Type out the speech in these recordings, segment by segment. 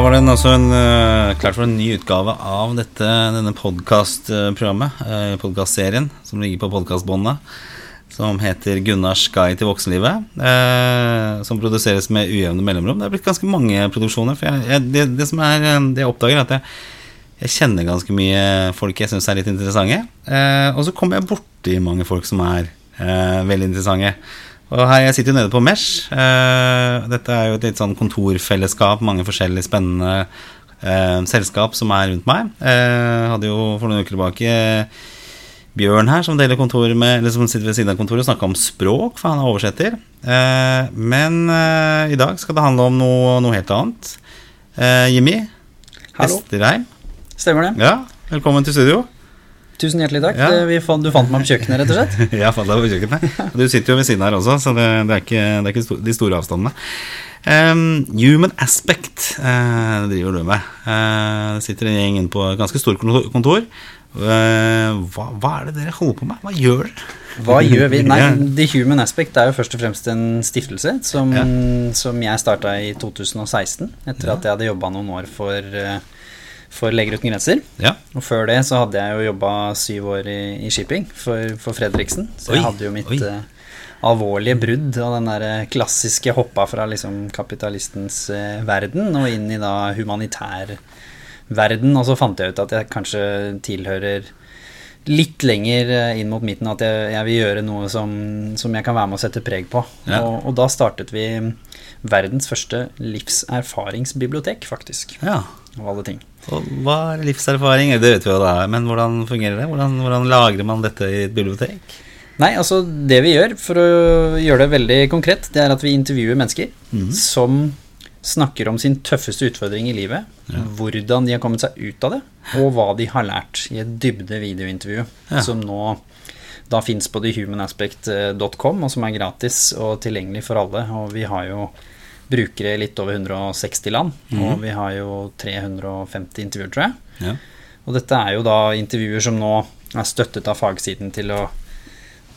da var det altså en, uh, klart for en ny utgave av dette, denne podkastprogrammet, uh, podkastserien, som ligger på podkastbåndet. Som heter Gunnars guide til voksenlivet. eh, som produseres med ujevne mellomrom. Det er blitt ganske mange produksjoner. For jeg, jeg, det, det, som er, det jeg oppdager, er at jeg, jeg kjenner ganske mye folk jeg syns er litt interessante. og så kommer jeg borti mange folk som er veldig interessante. Og her, Jeg sitter jo nede på Mesh. Uh, dette er jo et litt sånn kontorfellesskap. Mange forskjellige spennende uh, selskap som er rundt meg. Uh, hadde jo for noen uker tilbake Bjørn her som deler kontor med Eller som sitter ved siden av kontoret og snakker om språk, for han er oversetter. men i dag skal det handle om noe, noe helt annet. Jimmy Vesterheim. Stemmer det. Ja, Velkommen til studio. Tusen hjertelig takk. Ja. Fant, du fant meg på kjøkkenet, rett og slett? jeg fant deg på kjøkkenet. Du sitter jo ved siden her også, så det, det er ikke, det er ikke de store avstandene. Um, human aspect uh, driver du med. Uh, det sitter en gjeng inne på et ganske stort kontor. Uh, hva, hva, er det dere holder på med? Hva gjør dere? Hva gjør vi? Nei, The Human Aspect er jo først og fremst en stiftelse som, ja. som jeg starta i 2016, etter ja. at jeg hadde jobba noen år for for Leger uten grenser. Ja. Og før det så hadde jeg jo jobba syv år i, i shipping for, for, Fredriksen. Så oi, jeg hadde jo mitt uh, alvorlige brudd og den der eh, klassiske hoppa fra liksom kapitalistens uh, verden og inn i da humanitær verden. Og så fant jeg ut at jeg kanskje tilhører litt lenger inn mot midten at jeg, jeg vil gjøre noe som, som, jeg kan være med å sette preg på. Ja. Og, og, da startet vi verdens første livserfaringsbibliotek, faktisk. Ja. Av alle ting. Og hva er livserfaring? Det vet vi hva det er, men hvordan fungerer det? Hvordan, hvordan lagrer man dette i et bibliotek? Nei, altså Det vi gjør, for å gjøre det veldig konkret, det er at vi intervjuer mennesker mm. som snakker om sin tøffeste utfordring i livet. Ja. Hvordan de har kommet seg ut av det, og hva de har lært i et dybde videointervju. Ja. Som nå da fins på thehumanaspect.com, og som er gratis og tilgjengelig for alle. Og vi har jo brukere i litt over 160 land. Mm. Og vi har jo 350 intervjuer, tror jeg. Ja. Og dette er jo da intervjuer som nå er støttet av fagsiden til å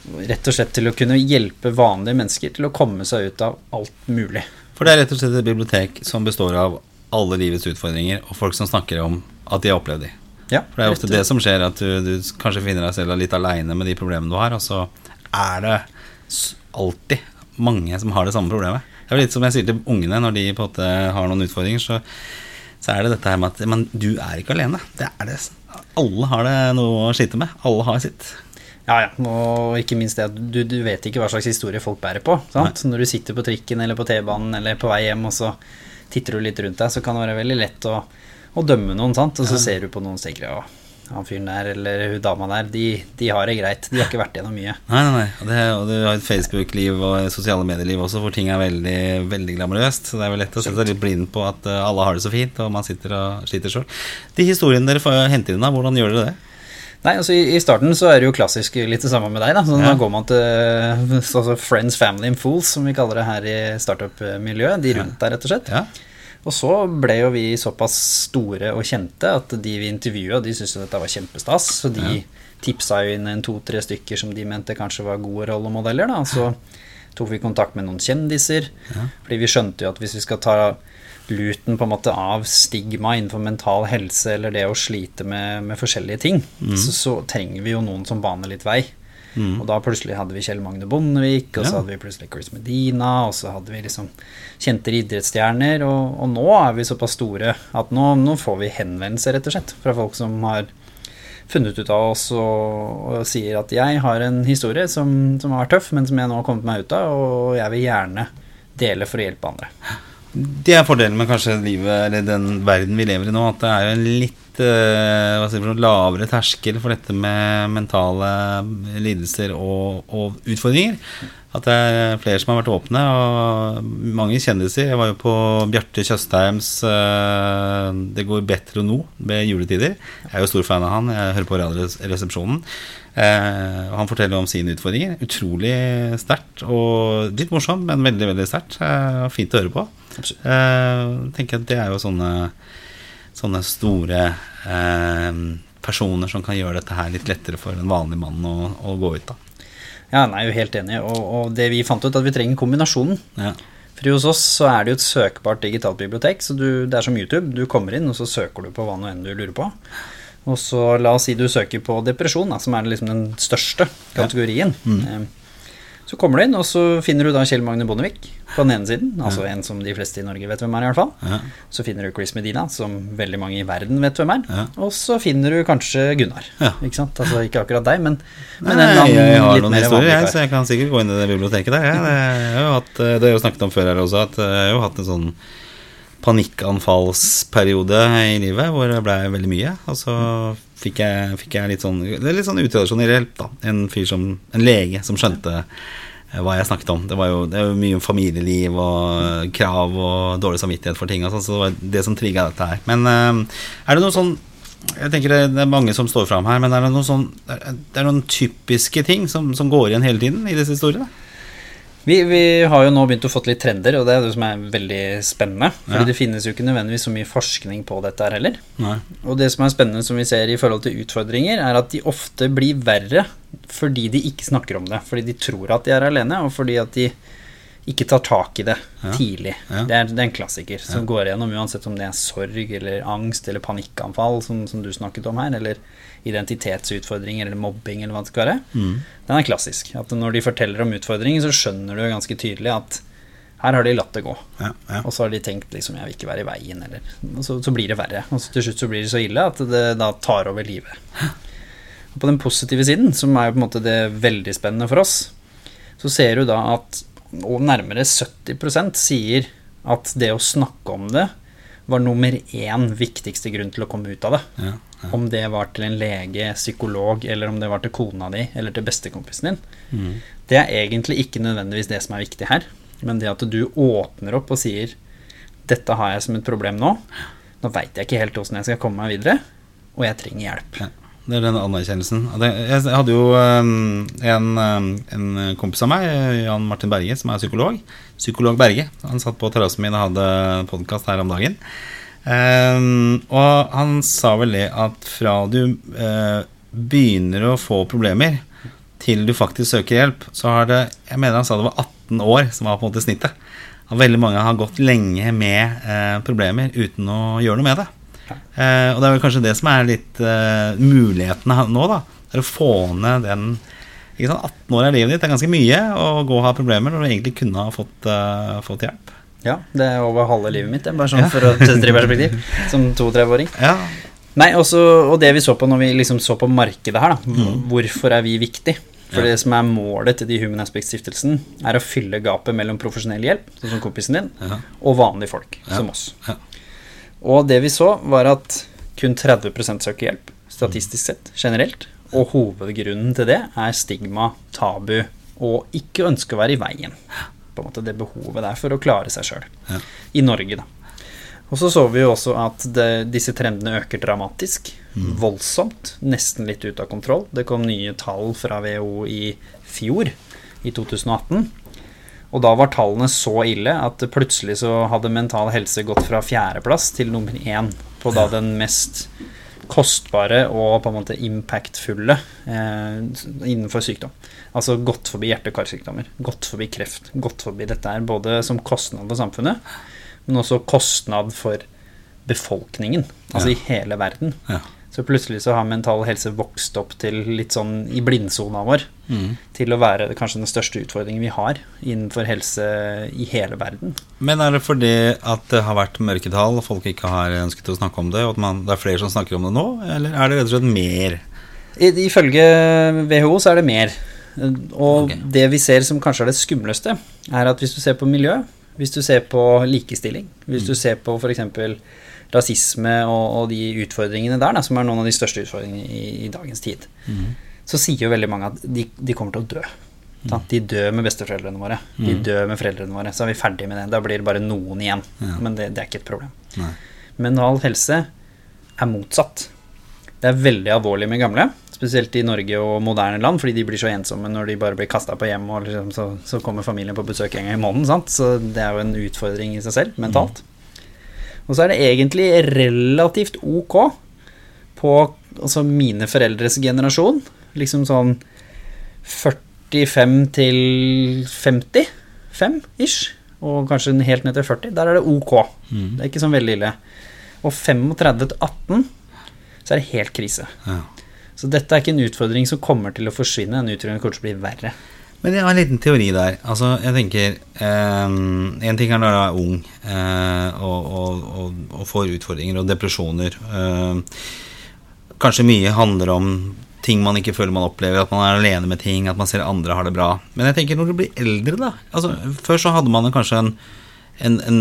Rett og slett til å kunne hjelpe vanlige mennesker til å komme seg ut av alt mulig. For det er rett og slett et bibliotek som består av alle livets utfordringer, og folk som snakker om at de har opplevd de. Ja, For det er ofte det som skjer, at du, du kanskje finner deg selv litt aleine med de problemene du har, og så er det alltid mange som har det samme problemet. Det er litt som jeg sier til ungene når de på en måte har noen utfordringer, så, så er det dette her med at men, du er ikke alene. Det er det. Alle har det noe å slite med. Alle har sitt. Ja, ja. Og ikke minst det at du, du vet ikke hva slags historie folk bærer på. Sant? Når du sitter på trikken eller på T-banen eller på vei hjem, og så titter du litt rundt deg, så kan det være veldig lett å, å dømme noen, sant? og så ja. ser du på noen og tenker ja, han fyren der eller hun dama der, de, de, har det greit. De har ikke vært gjennom mye. Nei, nei, nei. Og, det, og du har et Facebook-liv og sosiale medieliv også hvor ting er veldig, veldig glamorøst. Så det er vel lett å sette seg litt blind på at eh, alle har det så fint, og man sitter og sliter sjøl. De historiene dere får hente inn, da, hvordan gjør dere det? Nei, altså I starten så er det jo klassisk litt det samme med deg. da så ja. Da går man til altså Friends, Family and Fools, som vi kaller det her i startup-miljøet. De rundt der, rett og slett. Ja. Og så ble jo vi såpass store og kjente at de vi intervjua, de syntes dette var kjempestas. Så de ja. tipsa jo inn en to-tre stykker som de mente kanskje var gode rollemodeller. da, Så tok vi kontakt med noen kjendiser. Ja. Fordi vi skjønte jo at hvis vi skal ta luten på en måte av stigma innenfor mental helse eller det å slite med, med forskjellige ting, mm. så, så, trenger vi jo noen som baner litt vei. Mm. Og da plutselig hadde vi Kjell Magne Bondevik, og så hadde vi plutselig Chris Medina, og så hadde vi liksom kjente idrettsstjerner, og, og, nå er vi såpass store at nå, nå, får vi henvendelser, rett og slett, fra folk som har funnet ut av oss og, og sier at jeg har en historie som, som, har vært tøff, men som jeg nå har kommet meg ut av, og jeg vil gjerne dele for å hjelpe andre. Det er fordelen med kanskje livet, eller den verden vi lever i nå, at det er en litt uh, si, lavere terskel for dette med mentale lidelser og, og, utfordringer. At det er flere som har vært åpne, og mange kjendiser. Jeg var jo på Bjarte Tjøstheims uh, 'Det går bedre nå' ved juletider. Jeg er jo stor fan av han. Jeg hører på Radioresepsjonen. Uh, han forteller om sine utfordringer. Utrolig sterkt og litt morsomt, men veldig veldig sterkt. Fint å høre på. Uh, tenker at Det er jo sånne, sånne store personer som kan gjøre dette her litt lettere for en vanlig mann å, å gå ut av. Ja, nei, jeg er jo helt enig. Og, og, det vi fant ut, at vi trenger kombinasjonen. Ja. For hos oss så er det jo et søkbart digitalt bibliotek, så du, det er som YouTube. Du kommer inn, og så søker du på hva nå enn du lurer på. Og så la oss si du søker på depresjon, da, som er liksom den største kategorien. Eh, Så kommer du inn, og så finner du da Kjell Magne Bondevik på den ene siden. Altså en som de fleste i Norge vet hvem er, i hvert fall. Ja. Så finner du Chris Medina, som veldig mange i verden vet hvem er. Ja. Og så finner du kanskje Gunnar. Ja. Ikke sant? Altså ikke akkurat deg, men, men Nei, en annen jeg har litt noen historier, jeg, så jeg kan sikkert gå inn i det biblioteket der. Jeg, det, jeg har jo hatt, det har jeg jo snakket om før her også, at jeg har jo hatt en sånn panikkanfallsperiode i livet hvor det ble veldig mye. Og så fikk jeg, fikk jeg litt sånn Det er litt sånn utradisjonell hjelp, da. En fyr som En lege som skjønte eh, hva jeg snakket om. Det var jo, det var mye om familieliv og krav og dårlig samvittighet for ting. sånn, så det var det som trigga dette her. Men eh, er det noe sånn jeg tenker det, det er mange som står fram her, men er det noen, sånn, det er noen typiske ting som, som går igjen hele tiden i disse historiene? Vi, vi har jo nå begynt å få litt trender, og det er det som er veldig spennende. Fordi Ja. det finnes jo ikke nødvendigvis så mye forskning på dette her heller. Nei. Og det som er spennende som vi ser i forhold til utfordringer, er at de ofte blir verre fordi de ikke snakker om det. Fordi de tror at de er alene, og fordi at de ikke tar tak i det Ja. tidlig. Ja. Det, er, det er en klassiker som går igjennom uansett om det er sorg eller angst eller panikkanfall, som, som du snakket om her, eller identitetsutfordringer eller mobbing eller hva det skal være. Mm. Den er klassisk. At når de forteller om utfordringer, så skjønner du ganske tydelig at her har de latt det gå. Ja, ja. Og så har de tenkt liksom jeg vil ikke være i veien, eller Og så, så blir det verre. Og til slutt så blir det så ille at det da tar over livet. Og på den positive siden, som er jo på en måte det veldig spennende for oss, så ser du da at og nærmere 70% sier at det å snakke om det var nummer én viktigste grunn til å komme ut av det. Ja, ja. Om det var til en lege, psykolog, eller om det var til kona di eller til bestekompisen din. Mm. Det er egentlig ikke nødvendigvis det som er viktig her, men det at du åpner opp og sier 'Dette har jeg som et problem nå', nå veit jeg ikke helt åssen jeg skal komme meg videre, og jeg trenger hjelp. Ja, det er den anerkjennelsen. Jeg hadde jo um, en, um, en kompis av meg, Jan Martin Berge, som er psykolog. Psykolog Berge. Han satt på terrassen min og hadde podkast her om dagen. Um, og han sa vel det at fra du uh, begynner å få problemer, til du faktisk søker hjelp, så har det Jeg mener han sa det var 18 år som var på en måte snittet. Og veldig mange har gått lenge med eh, problemer uten å gjøre noe med det. Eh, og det er vel kanskje det som er litt eh, mulighetene nå, da. Det er å få ned den 18 år av livet ditt det er ganske mye å gå og ha problemer når du egentlig kunne ha fått, uh, fått hjelp. Ja, det er over halve livet mitt, bare sånn Ja. for å sette perspektiv, som 32-åring. Ja, Nei, også, og det vi så på når vi liksom så på markedet her, da. Hvorfor er vi viktig? For Ja. det som er målet til de Human Aspect-stiftelsen, er å fylle gapet mellom profesjonell hjelp, sånn som kompisen din, Ja. og vanlige folk, som oss. Ja. Og det vi så, var at kun 30% søker hjelp, statistisk sett, generelt. Og hovedgrunnen til det er stigma, tabu og ikke ønske å være i veien. På en måte det behovet der for å klare seg sjøl. Ja. I Norge, da. Og så så vi jo også at det, disse trendene øker dramatisk. Voldsomt. Nesten litt ut av kontroll. Det kom nye tall fra WHO i fjor, i 2018. Og da var tallene så ille at plutselig så hadde mental helse gått fra fjerdeplass til nummer én på da den mest kostbare og på en måte impactfulle eh, innenfor sykdom. Altså godt forbi hjerte-karsykdommer, godt forbi kreft, godt forbi dette her både som kostnad for samfunnet, men også kostnad for befolkningen, altså Ja. i hele verden. Ja. Så plutselig så har mental helse vokst opp til litt sånn i blindsona vår. Mm. Til å være kanskje den største utfordringen vi har innenfor helse i hele verden. Men er det fordi at det har vært mørketall, og folk ikke har ønsket å snakke om det, og at man, det er flere som snakker om det nå, eller er det rett og slett mer? I- Ifølge WHO så er det mer. Og okay. det vi ser som kanskje er det skumleste, er at hvis du ser på miljø, hvis du ser på likestilling, hvis du ser på f.eks. rasisme og, og de utfordringene der, da, som er noen av de største utfordringene i, i dagens tid, så sier jo veldig mange at de, de kommer til å dø. Sant? De dør med besteforeldrene våre. De dør med foreldrene våre. Så er vi ferdige med det. Da blir det bare noen igjen. Ja. Men det, det er ikke et problem. Nei. Mental helse er motsatt. Det er veldig alvorlig med gamle, spesielt i Norge og moderne land, fordi de blir så ensomme når de bare blir kasta på hjem, og liksom, så, så kommer familien på besøk en gang i måneden. Sant? Så det er jo en utfordring i seg selv, mentalt. Og så er det egentlig relativt ok på altså mine foreldres generasjon, liksom sånn 45 til 55 ish. og kanskje helt ned til 40, der er det ok. Det er ikke sånn veldig ille. Og 35 til 18, så er det helt krise. Ja. Så dette er ikke en utfordring som kommer til å forsvinne, en utfordring som kommer til å bli verre. Men jeg har en liten teori der. Altså, jeg tenker Én En ting er når du er ung eh, og, og, og, og får utfordringer og depresjoner. Eh, kanskje mye handler om ting man ikke føler man opplever, at man er alene med ting, at man ser andre har det bra. Men jeg tenker når du blir eldre, da altså, Før så hadde man kanskje en, en, en,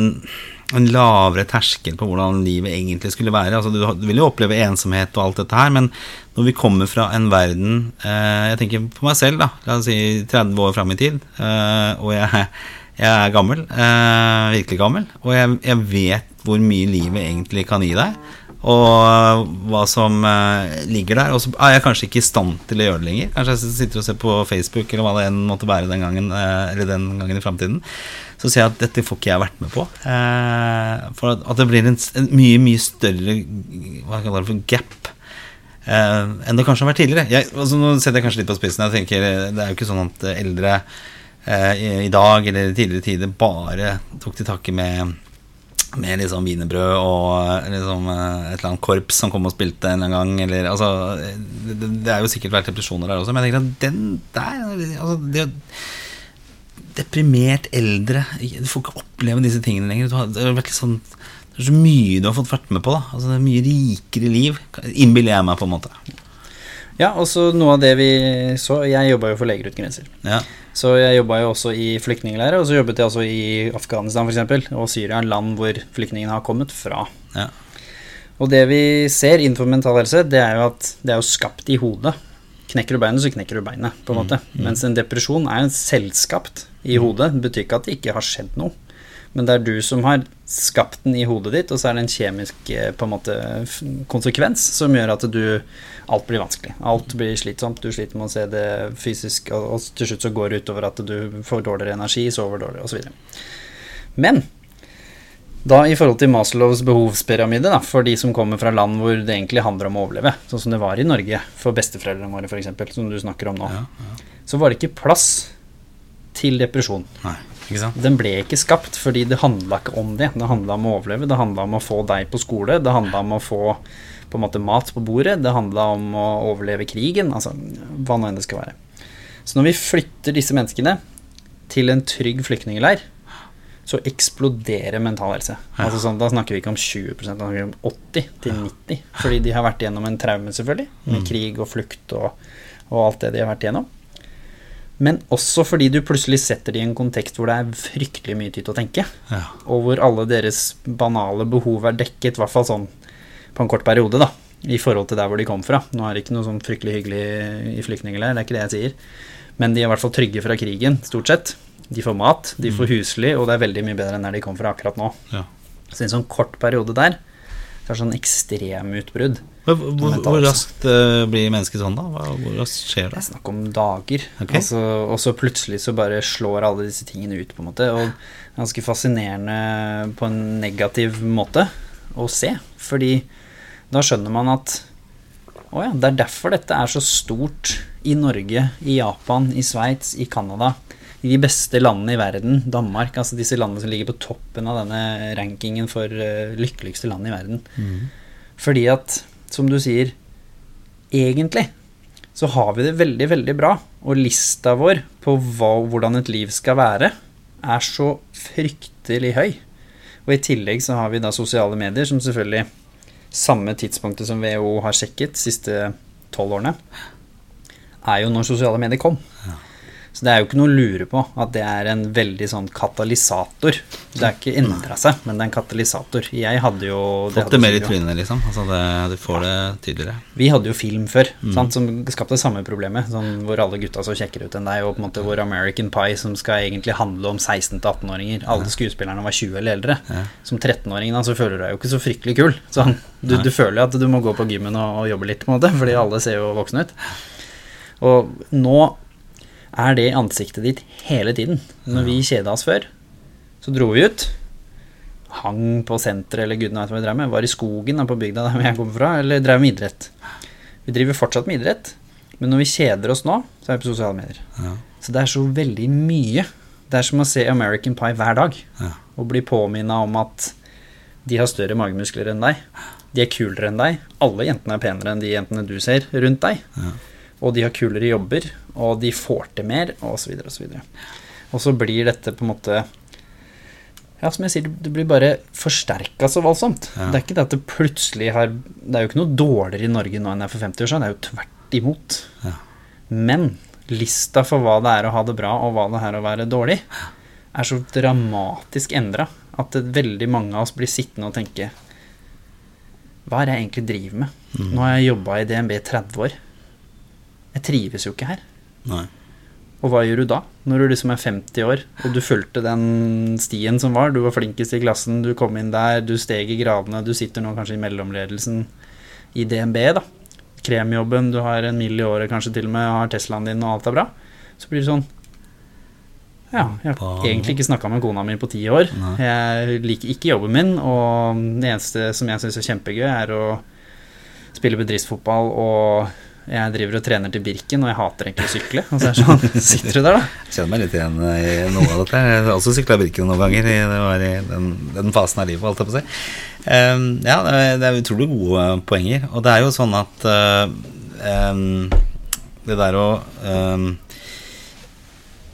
en lavere terskel på hvordan livet egentlig skulle være. Altså, du, vil jo oppleve ensomhet og alt dette her, men når vi kommer fra en verden eh, Jeg tenker på meg selv, da. La oss si 30 år fram i tid, eh, og jeg, jeg er gammel. Eh, virkelig gammel. Og jeg, jeg vet hvor mye livet egentlig kan gi deg og hva som uh, ligger der. Og så er jeg kanskje ikke i stand til å gjøre det lenger. Kanskje jeg sitter og ser på Facebook eller hva det enn måtte være den gangen, uh, eller den gangen i framtiden. Så sier jeg at dette får ikke jeg vært med på. Eh, for at, at, det blir en, en, mye, mye større Hva kaller det for gap. enn det kanskje har vært tidligere. Jeg, altså, nå setter jeg kanskje litt på spissen. Jeg tenker Det er jo ikke sånn at eldre i, i dag eller i tidligere tider bare tok til takke med med liksom wienerbrød og liksom et eller annet korps som kom og spilte en gang. Eller, altså, det, det er jo sikkert vært depresjoner der også, men jeg tenker at den der altså, det, Deprimert eldre Du får ikke oppleve disse tingene lenger. Det er, sånn, det er så mye du har fått vært med på. Da. Altså, det er Mye rikere liv, innbiller jeg meg på en måte. Ja, og så noe av det vi så Jeg jobba jo for Leger uten grenser. Ja. Så jeg jobba jo også i flyktningleirer, og så jobbet jeg også i Afghanistan f.eks. og Syria, land hvor flyktningene har kommet fra. Ja. Og det vi ser innenfor mental helse, det er jo at det er jo skapt i hodet. Knekker du beinet, så knekker du beinet, på en måte. Mm. Mens en depresjon er en selvskapt i hodet. Det betyr ikke at det ikke har skjedd noe. Men det er du som har skapt den i hodet ditt, og så er det en kjemisk på en måte, konsekvens som gjør at du Alt blir vanskelig. Alt blir slitsomt. Du sliter med å se det fysisk, og til slutt så går det utover at du får dårligere energi, sover dårligere osv. Men da i forhold til Maslows behovspyramide, da, for de som kommer fra land hvor det egentlig handler om å overleve, sånn som det var i Norge for besteforeldrene våre f.eks., som du snakker om nå, Ja, ja. så var det ikke plass til depresjon. Nei? Den ble ikke skapt fordi det handla ikke om det. Det handla om å overleve, det handla om å få deg på skole, det handla om å få på en måte mat på bordet, det handla om å overleve krigen, altså hva nå enn det skal være. Så når vi flytter disse menneskene til en trygg flyktningleir, så eksploderer mental helse. Altså sånn, da snakker vi ikke om 20 da snakker vi om 80 til 90 Fordi de har vært gjennom en traume, selvfølgelig, med krig og flukt og, og alt det de har vært gjennom. Men også fordi du plutselig setter det i en kontekst hvor det er fryktelig mye tid til å tenke. Ja. Og hvor alle deres banale behov er dekket, i hvert fall sånn på en kort periode, da. I forhold til der hvor de kom fra. Nå er det ikke noe sånn fryktelig hyggelig i flyktningleir, det er ikke det jeg sier. Men de er i hvert fall trygge fra krigen, stort sett. De får mat, de får husly, og det er veldig mye bedre enn der de kom fra akkurat nå. Ja. Så i en sånn kort periode der, så er det sånn ekstremutbrudd. Hvor, hvor, hvor raskt uh, blir mennesket sånn, da? Hvor raskt skjer Det det? er snakk om dager. Okay. Altså, og så plutselig så bare slår alle disse tingene ut, på en måte. Og det ganske fascinerende på en negativ måte å se. Fordi da skjønner man at å ja, det er derfor dette er så stort i Norge, i Japan, i Sveits, i Canada. I de beste landene i verden, Danmark, altså disse landene som ligger på toppen av denne rankingen for eh, lykkeligste land i verden. Fordi at, som du sier, egentlig så har vi det veldig, veldig bra. Og lista vår på hva, hvordan et liv skal være, er så fryktelig høy. Og i tillegg så har vi da sosiale medier, som selvfølgelig samme tidspunktet som WHO har sjekket, siste tolv årene, er jo når sosiale medier kom. Så det er jo ikke noe å lure på at det er en veldig sånn katalysator. Det er ikke endra seg, men det er en katalysator. Jeg hadde jo Fått hadde det mer i trynet, liksom? Altså det, du får det tydeligere? vi hadde jo film før sant, som skapte samme problemet. Sånn, hvor alle gutta så kjekkere ut enn deg, og på en måte hvor American Pie, som skal egentlig handle om 16-18-åringer Alle skuespillerne var 20 eller eldre. Ja. Som 13-åring da, så føler du deg jo ikke så fryktelig kul. Sånn, du, du føler jo at du må gå på gymmen og, og jobbe litt, på en måte, fordi alle ser jo voksne ut. Og nå er det ansiktet ditt hele tiden. Når vi kjeda oss før, så dro vi ut. Hang på senteret eller gudene vet hva vi drev med. Var i skogen på bygda der jeg kommer fra, eller drev med idrett. Vi driver fortsatt med idrett, men når vi kjeder oss nå, så er vi på sosiale medier. Ja. Så det er så veldig mye Det er som å se American Pie hver dag Ja. og bli påminna om at de har større magemuskler enn deg. De er kulere enn deg. Alle jentene er penere enn de jentene du ser rundt deg. Ja. Og de har kulere jobber, og de får til mer, og så videre og så videre. Og så blir dette på en måte Ja, som jeg sier, det blir bare forsterka så voldsomt. Ja. Det er ikke det at det plutselig har Det er jo ikke noe dårligere i Norge nå enn det er for 50 år siden, det er jo tvert imot. Ja. Men lista for hva det er å ha det bra, og hva det er å være dårlig, er så dramatisk endra at veldig mange av oss blir sittende og tenke Hva er det jeg egentlig driver med? Nå har jeg jobba i DNB i 30 år. Jeg trives jo ikke her. Nei. Og hva gjør du da, når du liksom er 50 år, og du fulgte den stien som var? Du var flinkest i klassen, du kom inn der, du steg i gradene, du sitter nå kanskje i mellomledelsen i DNB, da. Kremjobben, du har en mill i året kanskje til og med, har Teslaen din, og alt er bra. Så blir det sånn Ja, jeg har egentlig ikke snakka med kona mi på ti år. Jeg liker ikke jobben min, og det eneste som jeg syns er kjempegøy, er å spille bedriftsfotball, og jeg driver og trener til Birken, og jeg hater egentlig å sykle. Og så er sånn, sitter du der, da? Kjenner meg litt igjen i noe av dette. Jeg har også sykla Birken noen ganger. Det var i den, den fasen av livet, holdt jeg på å si. Um, ja, det er, utrolig gode poenger. Og det er jo sånn at eh, ehm, Det der å um,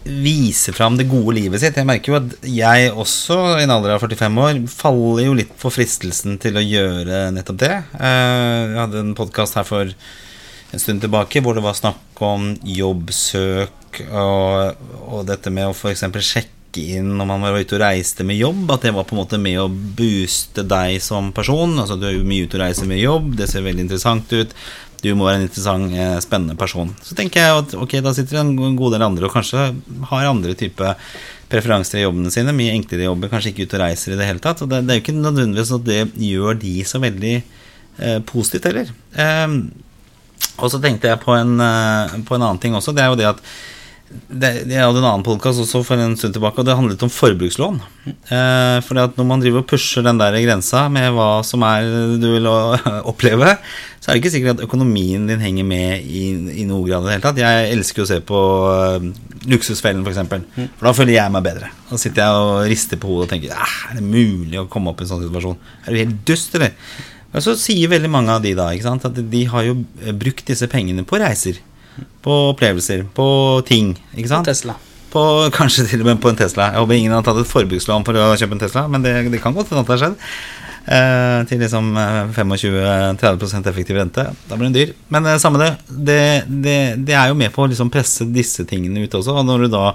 vise fram det gode livet sitt Jeg merker jo at jeg også, i en alder av 45 år, faller jo litt for fristelsen til å gjøre nettopp det. Eh, jeg hadde en podkast her for en stund tilbake hvor det var snakk om jobbsøk og, og dette med å f.eks. sjekke inn når man var ute og reiste med jobb, at det var på en måte med å booste deg som person. Altså Du er jo mye ute og reiser med jobb, det ser veldig interessant ut. Du må være en interessant, eh, spennende person. Så tenker jeg at ok, da sitter det en god del andre og kanskje har andre type preferanser i jobbene sine. Mye enklere jobber, kanskje ikke ute og reiser i det hele tatt. Og det, det er jo ikke nødvendigvis at det gjør de så veldig eh, positivt heller. Eh, og så tenkte jeg på en, eh, på en annen ting også. Det er jo det at det, Jeg hadde en annen podkast også for en stund tilbake, og det handlet om forbrukslån. Eh, at når man driver og pusher den der grensa med hva som er du vil oppleve, så er det ikke sikkert at økonomien din henger med i, i noe grad i det hele tatt. Jeg elsker å se på uh, Luksusfellen, f.eks. For, eksempel. for da føler jeg meg bedre. Da sitter jeg og rister på hodet og tenker "Ah, Er det mulig å komme opp i en sånn situasjon? Er du helt dust, eller? Og så sier veldig mange av de da sant, at de har jo eh, brukt disse pengene på reiser. På opplevelser, på ting. Ikke sant? Tesla. På, kanskje til og med på en Tesla. Jeg håper ingen har tatt et forbrukslån for å kjøpe en Tesla, men det, det kan godt hende at det har skjedd. Eh, til liksom eh, 25-30% effektiv rente. Da blir den dyr. Men eh, samme det, det, det. Det er jo med på å liksom presse disse tingene ut også. Og når du da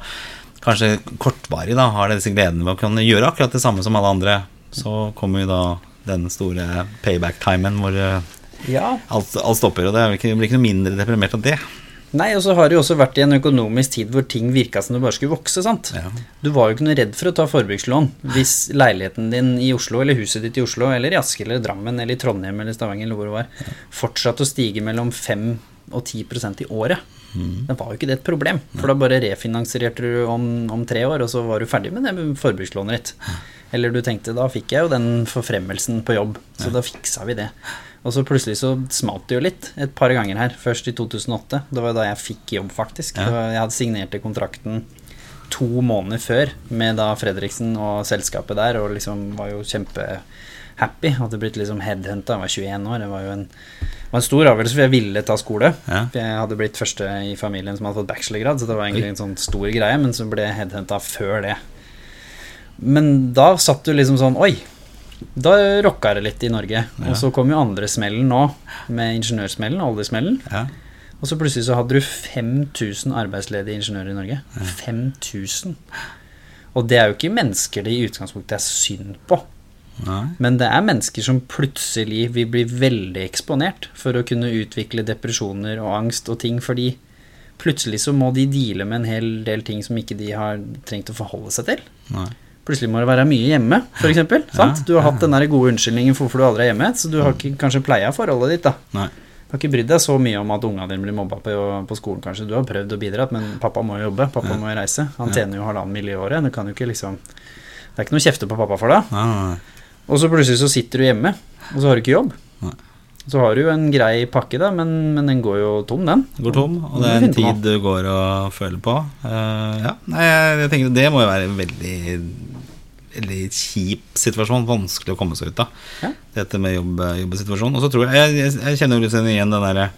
kanskje kortvarig da har disse gledene ved å kunne gjøre akkurat det samme som alle andre, så kommer jo da den store payback-timen hvor eh, Ja. alt, alt stopper. Og det blir ikke, blir ikke noe mindre deprimert av det. Nei, og så har det jo også vært i en økonomisk tid hvor ting virka som det bare skulle vokse, sant. Ja. Du var jo ikke noe redd for å ta forbrukslån hvis leiligheten din i Oslo, eller huset ditt i Oslo, eller i Asker eller Drammen eller i Trondheim eller Stavanger eller hvor det var, fortsatte å stige mellom 5 og 10% i året. Det var jo ikke det et problem, for da bare refinansierte du om, om tre år, og så var du ferdig med det med forbrukslånet ditt. Eller du tenkte da fikk jeg jo den forfremmelsen på jobb, så da fiksa vi det. Og så plutselig så smalt det jo litt et par ganger her. Først i 2008. Det var da jeg fikk jobb, faktisk. Ja. Var, jeg hadde signert kontrakten to måneder før med da Fredriksen og selskapet der, og liksom var jo kjempehappy. Hadde blitt liksom headhunta. Jeg var 21 år. Det var jo en, var en stor avgjørelse, for jeg ville ta skole. Ja. Jeg hadde blitt første i familien som hadde fått bachelorgrad, så det var egentlig en sånn stor greie, men så ble jeg headhunta før det. Men da satt du liksom sånn Oi, da rocka det litt i Norge. Ja. Og så kom jo andre smellen nå, med ingeniørsmellen, oljesmellen. Ja. Og så plutselig så hadde du 5000 arbeidsledige ingeniører i Norge. 5000. Og det er jo ikke mennesker det i utgangspunktet er synd på. Nei. Men det er mennesker som plutselig vil bli veldig eksponert for å kunne utvikle depresjoner og angst og ting, fordi plutselig så må de deale med en hel del ting som ikke de har trengt å forholde seg til. Nei. Plutselig må det være mye hjemme, f.eks. sant? Du har hatt den der gode unnskyldningen for hvorfor du aldri er hjemme, så du har ikke kanskje pleia forholdet ditt, da. Nei. Du har ikke brydd deg så mye om at ungene dine blir mobba på, på skolen, kanskje. Du har prøvd å bidra, men pappa må jo jobbe, pappa Ja. må jo reise. Han Ja. tjener jo halvannen mill. i året. Det kan jo ikke liksom Det er ikke noe kjefte på pappa for det. Nei, nei. Og så plutselig så sitter du hjemme, og så har du ikke jobb. Nei. Så har du jo en grei pakke, da, men, men den går jo tom, den. Går tom, og det er en tid du går og føler på. Uh, ja, Nei, jeg, tenker Det må jo være en veldig Veldig kjip situasjon. Vanskelig å komme seg ut av. Ja. Dette med jobb, jobbesituasjonen. Og så tror jeg Jeg, jeg kjenner jo litt sånn igjen den derre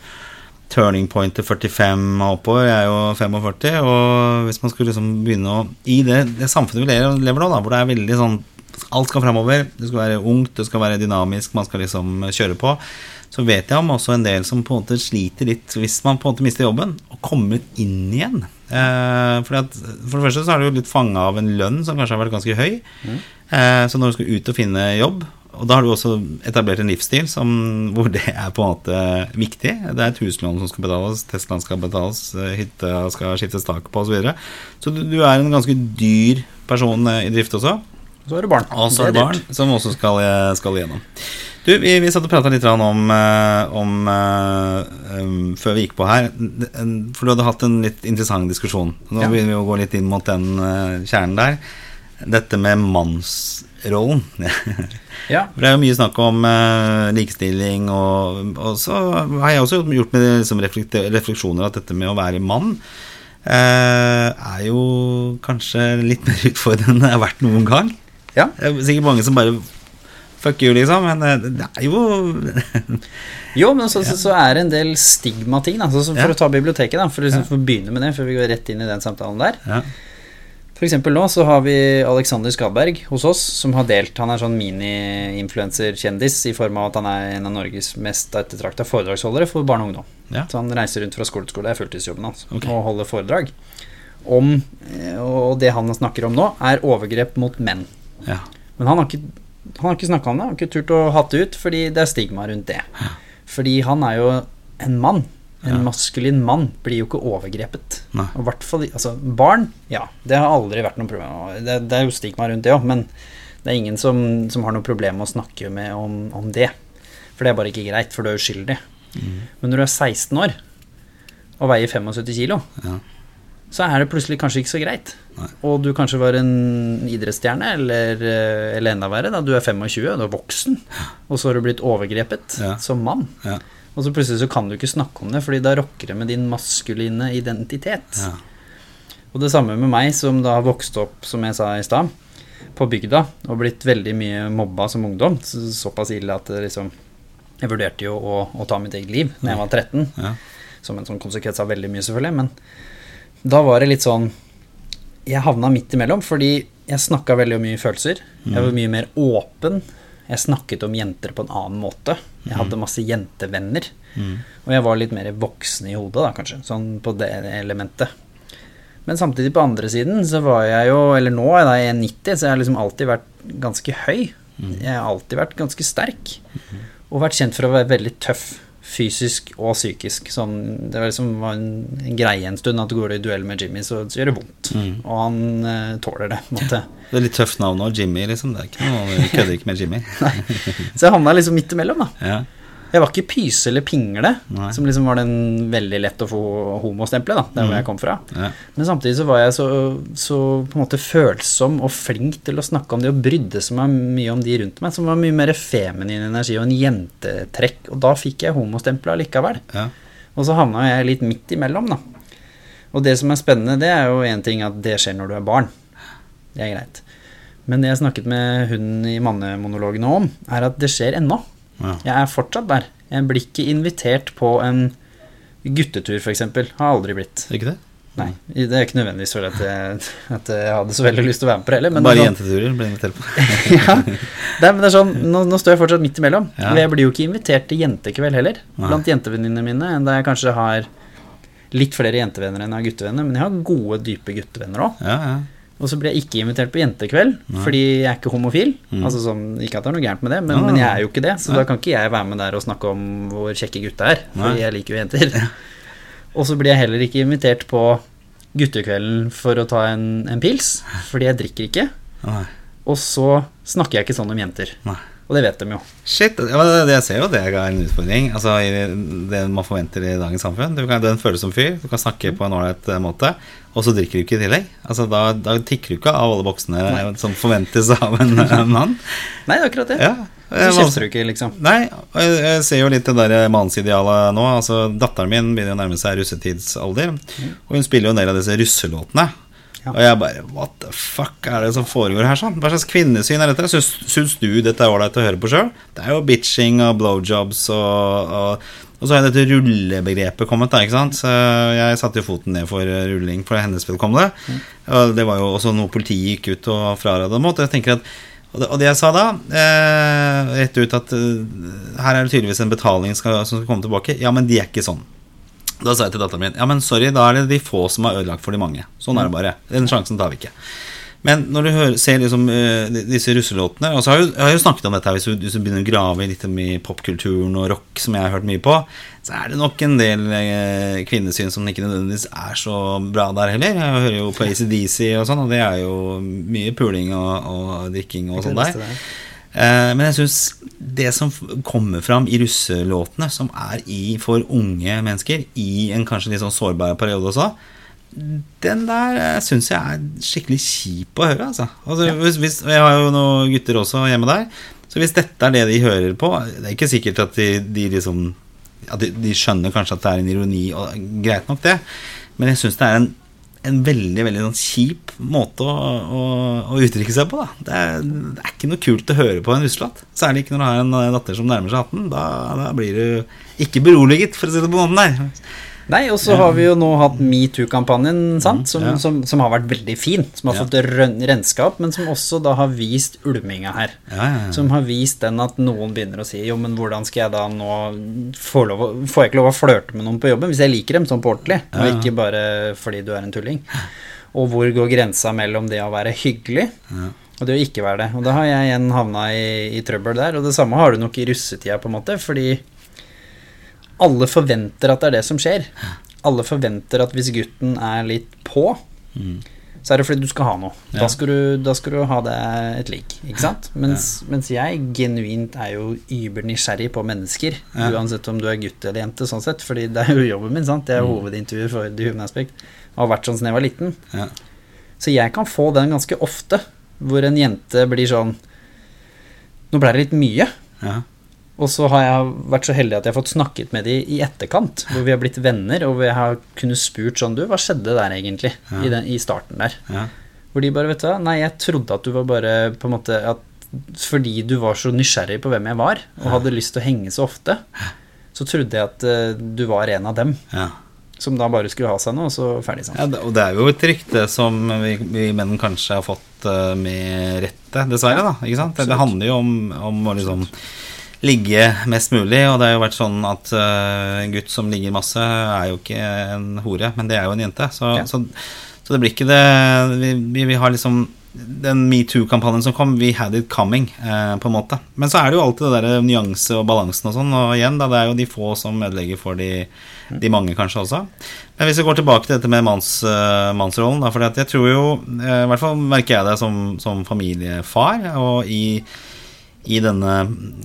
turning point til 45 og oppover. Jeg er jo 45, og hvis man skulle liksom begynne å I det, det samfunnet vi lever nå, da, hvor det er veldig sånn Alt skal framover. Det skal være ungt, det skal være dynamisk, man skal liksom kjøre på så vet jeg om også en del som på en måte sliter litt hvis man på en måte mister jobben, og kommer inn igjen. Eh, at, for det første så er du jo litt fanga av en lønn som kanskje har vært ganske høy. Mm. Eh, så når du skal ut og finne jobb, og da har du også etablert en livsstil som, hvor det er på en måte viktig. Det er et huslån som skal betales, Teslaen skal betales, hytta skal skiftes tak på osv. Så, videre. så du, du, er en ganske dyr person i drift også. Så er det barn. Og så er det barn som også skal, skal igjennom. Du, vi, vi satt og prata litt om, eh, om um, Før vi gikk på her For du hadde hatt en litt interessant diskusjon. Nå ja. begynner vi å gå litt inn mot den uh, kjernen der. Dette med mannsrollen. ja. For det er jo mye snakk om uh, likestilling, og, og, så har jeg også gjort med liksom, refleksjoner at dette med å være mann uh, er jo kanskje litt mer utfordrende enn det har vært noen gang. Ja. Det er sikkert mange som bare fuck you, liksom. Men eh, det er jo Jo, men så, så, så, er det en del stigmating. Da. Så, for å ta biblioteket, da, for, liksom, for, å begynne med det, før vi går rett inn i den samtalen der. Ja. For eksempel nå så har vi Alexander Skadberg hos oss, som har delt Han er sånn mini-influenser-kjendis i form av at han er en av Norges mest ettertrakta foredragsholdere for barn og ungdom. Ja. Så han reiser rundt fra skole til skole, det er fulltidsjobben hans, okay. og holder foredrag om eh, Og det han snakker om nå, er overgrep mot menn. Ja. Men han har ikke han har ikke snakka om det, han har ikke turt å hatt det ut, fordi det er stigma rundt det. Fordi han er jo en mann. En maskulin mann blir jo ikke overgrepet. Nei. Og hvert fall, altså Barn, ja, det har aldri vært noe problem. Det, det er jo stigma rundt det òg, men det er ingen som, som, har noe problem med å snakke med om, om, det. For det er bare ikke greit, for du er uskyldig. Mm. Men når du er 16 år og veier 75 kilo, ja så er det plutselig kanskje ikke så greit. Nei. Og du kanskje var en idrettsstjerne, eller, eh, eller, enda verre, da. Du er 25, du er voksen, og så har du blitt overgrepet ja. som mann. Ja. Og så plutselig så kan du ikke snakke om det, fordi da rokker det med din maskuline identitet. Ja. Og det samme med meg, som da har vokst opp, som jeg sa i stad, på bygda, og blitt veldig mye mobba som ungdom. Så, såpass ille at liksom Jeg vurderte jo å, å ta mitt eget liv da jeg var 13, som en sånn konsekvens av veldig mye, selvfølgelig. men da var det litt sånn Jeg havna midt imellom, fordi jeg snakka veldig mye følelser. Jeg var mm. mye mer åpen. Jeg snakket om jenter på en annen måte. Jeg mm. hadde masse jentevenner. Mm. Og jeg var litt mer voksen i hodet, da, kanskje. Sånn på det elementet. Men samtidig, på andre siden, så var jeg jo Eller nå er jeg 1,90, så jeg har liksom alltid vært ganske høy. Jeg har alltid vært ganske sterk. Og vært kjent for å være veldig tøff fysisk og psykisk. Sånn, det var liksom var en, greie en stund at går du i duell med Jimmy, så, så gjør det vondt. Mm. Og han uh, tåler det. Måtte. Det er litt tøft navn òg, Jimmy. liksom Det er ikke noe, Vi kødder ikke med Jimmy. så jeg havna liksom midt imellom, da. Ja. Jeg var ikke pyse eller pingle, Nei. som liksom var den veldig lett å få homostempelet, da, der hvor mm. jeg kom fra. Ja. Men samtidig så var jeg så, så, på en måte følsom og flink til å snakke om det og brydde meg mye om de rundt meg, som var mye mer feminin energi og en jentetrekk. Og da fikk jeg homostempelet allikevel. Ja. Og så havna jeg litt midt imellom, da. Og det som er spennende, det er jo én ting at det skjer når du er barn. Det er greit. Men det jeg snakket med hun i mannemonologene om, er at det skjer ennå. Ja. Jeg er fortsatt der. Jeg blir ikke invitert på en guttetur, f.eks. Har aldri blitt. Ikke det? Nei, det er ikke nødvendigvis for at jeg, at jeg hadde så veldig lyst til å være med på det heller. Bare sånn, jenteturer blir invitert på. ja, det er, men det er sånn, nå, nå, står jeg fortsatt midt imellom. Ja. Jeg blir jo ikke invitert til jentekveld heller, Nei. blant jentevenninnene mine, enn da jeg kanskje har litt flere jentevenner enn jeg har guttevenner. Men jeg har gode, dype guttevenner òg. Ja, ja. Og så blir jeg ikke invitert på jentekveld Nei. fordi jeg er ikke homofil. Mm. Altså sånn, Ikke at det er noe gærent med det, men, men jeg er jo ikke det. Så Nei. da kan ikke jeg være med der og snakke om hvor kjekke gutta er. Fordi jeg liker jo jenter. og så blir jeg heller ikke invitert på guttekvelden for å ta en, en pils, fordi jeg drikker ikke. Og så snakker jeg ikke sånn om jenter. Nei. Og det vet de jo. Shit, Jeg ser jo det er en utfordring. Altså Det man forventer i dagens samfunn. Du kan, den føles som fyr, du kan snakke på en ålreit eh, måte, og så drikker du ikke i tillegg. Altså Da, da tikker du ikke av alle boksene Nei. som forventes av en, en mann. Nei, det er akkurat det. Ja. Eh, Så kjefter du ikke, liksom. Nei, jeg, jeg ser jo litt det der mannsidealet nå. Altså, Datteren min begynner å nærme seg russetidsalder, og hun spiller jo en del av disse russelåtene. Og jeg bare What the fuck er det som foregår her? sånn? Hva slags kvinnesyn er dette? Syns, syns du dette er ålreit å høre på sjøl? Det er jo bitching og blowjobs og, og og så har dette rullebegrepet kommet, da, ikke sant. Så jeg satte jo foten ned for rulling for hennes vedkommende. Og det var jo også noe politiet gikk ut og fraråda mot. Og og det jeg sa da, eh, rett ut at eh, her er det tydeligvis en betaling skal, som skal komme tilbake. Ja, men de er ikke sånn. Da sa jeg til datteren min Ja, men sorry, da er det de få som har ødelagt for de mange. Sånn er det bare. Den sjansen tar vi ikke. Men når du hører, ser liksom uh, disse russelåtene Og så har jeg, jo- jeg har jo snakket om dette her hvis du, hvis du begynner å grave litt i popkulturen og rock, som jeg har hørt mye på, så er det nok en del uh, kvinnesyn som ikke nødvendigvis er så bra der heller. Jeg hører jo på ACDC og sånn, og det er jo mye puling og, og drikking og sånn der. Eh, Men jeg syns det som kommer fram i russelåtene, som er i for unge mennesker, i en kanskje litt sånn sårbar periode også, den der syns jeg er skikkelig kjip å høre, altså. altså hvis, hvis, jeg har jo noen gutter også hjemme der, så hvis dette er det de hører på Det er ikke sikkert at de, de liksom at de, de skjønner kanskje at det er en ironi, og greit nok det, men jeg syns det er en en veldig veldig sånn kjip måte å, å, å uttrykke seg på. Det, er, det er ikke noe kult å høre på en russelatt. Særlig ikke når du har en eh, datter som nærmer seg 18. Da, da blir du ikke beroliget, for å si det på måten der. Nei, og så har vi jo nå hatt metoo-kampanjen, sant, som, ja. som, som har vært veldig fin. Som har Ja. fått renskap, men som også da har vist ulminga her. Ja, ja, ja. Som har vist den at noen begynner å si Jo, men hvordan skal jeg da nå få lov, å- Får jeg ikke lov å flørte med noen på jobben hvis jeg liker dem sånn på ordentlig, Ja, ja. og ikke bare fordi du er en tulling? Og hvor går grensa mellom det å være hyggelig og det å ikke være det? Og da har jeg igjen havna i, i trøbbel der. Og det samme har du nok i russetida, på en måte, fordi alle forventer at det er det som skjer. Alle forventer at hvis gutten er litt på, så er det fordi du skal ha noe. Ja. Da, skal du, da skal du ha deg et lik, ikke sant? Mens, mens jeg genuint er jo übernysgjerrig på mennesker, Ja. uansett om du er gutt eller jente, sånn sett, fordi det er jo jobben min, sant? Det er jo hovedintervjuet for The Human Aspect, Jeg har vært sånn siden jeg var liten. Ja. Så jeg kan få den ganske ofte, hvor en jente blir sånn Nå ble det litt mye. Ja. Og så har jeg vært så heldig at jeg har fått snakket med de i etterkant, hvor vi har blitt venner, og vi har kunnet spurt sånn Du, hva skjedde der egentlig? Ja. I, den, I starten der. Ja. Hvor de bare, vet du nei, jeg trodde at du var bare på en måte at Fordi du var så nysgjerrig på hvem jeg var, og hadde lyst til å henge så ofte, så trodde jeg at uh, du var en av dem Ja. som da bare skulle ha seg noe, og så ferdig sånn. Ja, og det er jo et rykte som vi, vi menn kanskje har fått eh, med rette, dessverre. da, ikke sant? Det, det handler jo om, om å liksom ligge mest mulig, og det har jo vært sånn at eh, en gutt som ligger masse, er jo ikke en hore, men det er jo en jente. Så, Ja. så, så det blir ikke det Vi, vi, vi har liksom den metoo-kampanjen som kom, we had it coming, eh, på en måte. Men så er det jo alltid det der nyanse og balansen og sånn, og igjen, da, det er jo de få som ødelegger for de, de mange, kanskje også. Men hvis vi går tilbake til dette med manns, eh, mannsrollen, da, for jeg tror jo, eh, i hvert fall merker jeg det som, som familiefar, og i i denne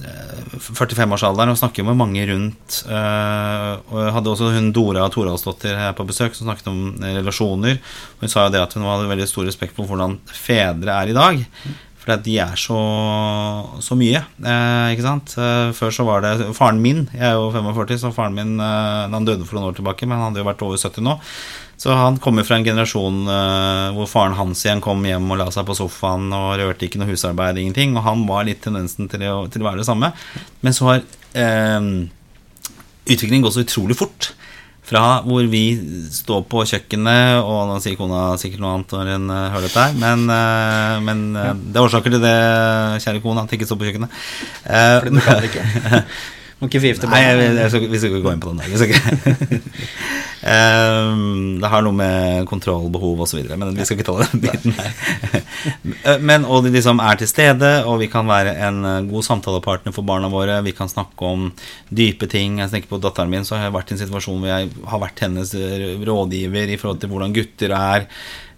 eh, 45-årsalderen og snakker med mange rundt. eh, og jeg hadde også hun Dora Toralsdottir her på besøk som snakket om eh, relasjoner. Og hun sa jo det at hun hadde veldig stor respekt for hvordan fedre er i dag. For de er så, så mye, eh, ikke sant. Eh, før så var det Faren min, jeg er jo 45, så faren min eh, Han døde for noen år tilbake, men han hadde jo vært over 70 nå. Så han kommer fra en generasjon uh, hvor faren hans igjen kom hjem og la seg på sofaen og rørte ikke noe husarbeid, ingenting. Og han var litt tendensen til å, til å være det samme. Men så har uh, utviklingen gått så utrolig fort. Fra hvor vi står på kjøkkenet, og nå sier kona sikkert noe annet når hun eh, hører dette her, men, uh, men det er årsaker til det, kjære kona, at jeg ikke står på kjøkkenet. Fordi du kan det ikke. Må ikke forgifte Nei, barna. jeg, vi skal ikke gå inn på den der. Ikke. Ehm, det har noe med kontrollbehov osv., men vi skal ikke ta den biten her. Eh, men, og de liksom er til stede, og vi kan være en eh, god samtalepartner for barna våre. Vi kan snakke om dype ting. Jeg tenker på datteren min, så har jeg vært i en situasjon hvor jeg har vært hennes eh, rådgiver i forhold til hvordan gutter er.